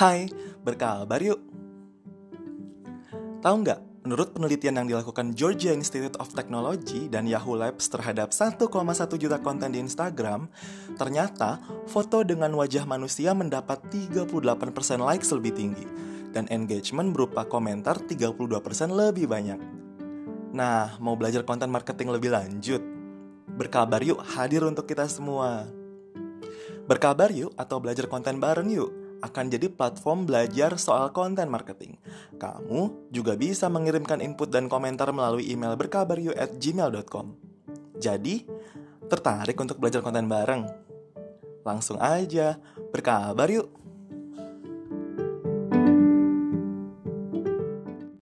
Hai, berkabar yuk. Tahu nggak, menurut penelitian yang dilakukan Georgia Institute of Technology dan Yahoo Labs terhadap 1,1 juta konten di Instagram, ternyata foto dengan wajah manusia mendapat 38% likes lebih tinggi dan engagement berupa komentar 32% lebih banyak. Nah, mau belajar konten marketing lebih lanjut? Berkabar yuk hadir untuk kita semua. Berkabar yuk atau belajar konten bareng yuk akan jadi platform belajar soal konten marketing. Kamu juga bisa mengirimkan input dan komentar melalui email berkabaryuk at gmail.com. Jadi, tertarik untuk belajar konten bareng? Langsung aja, berkabar yuk!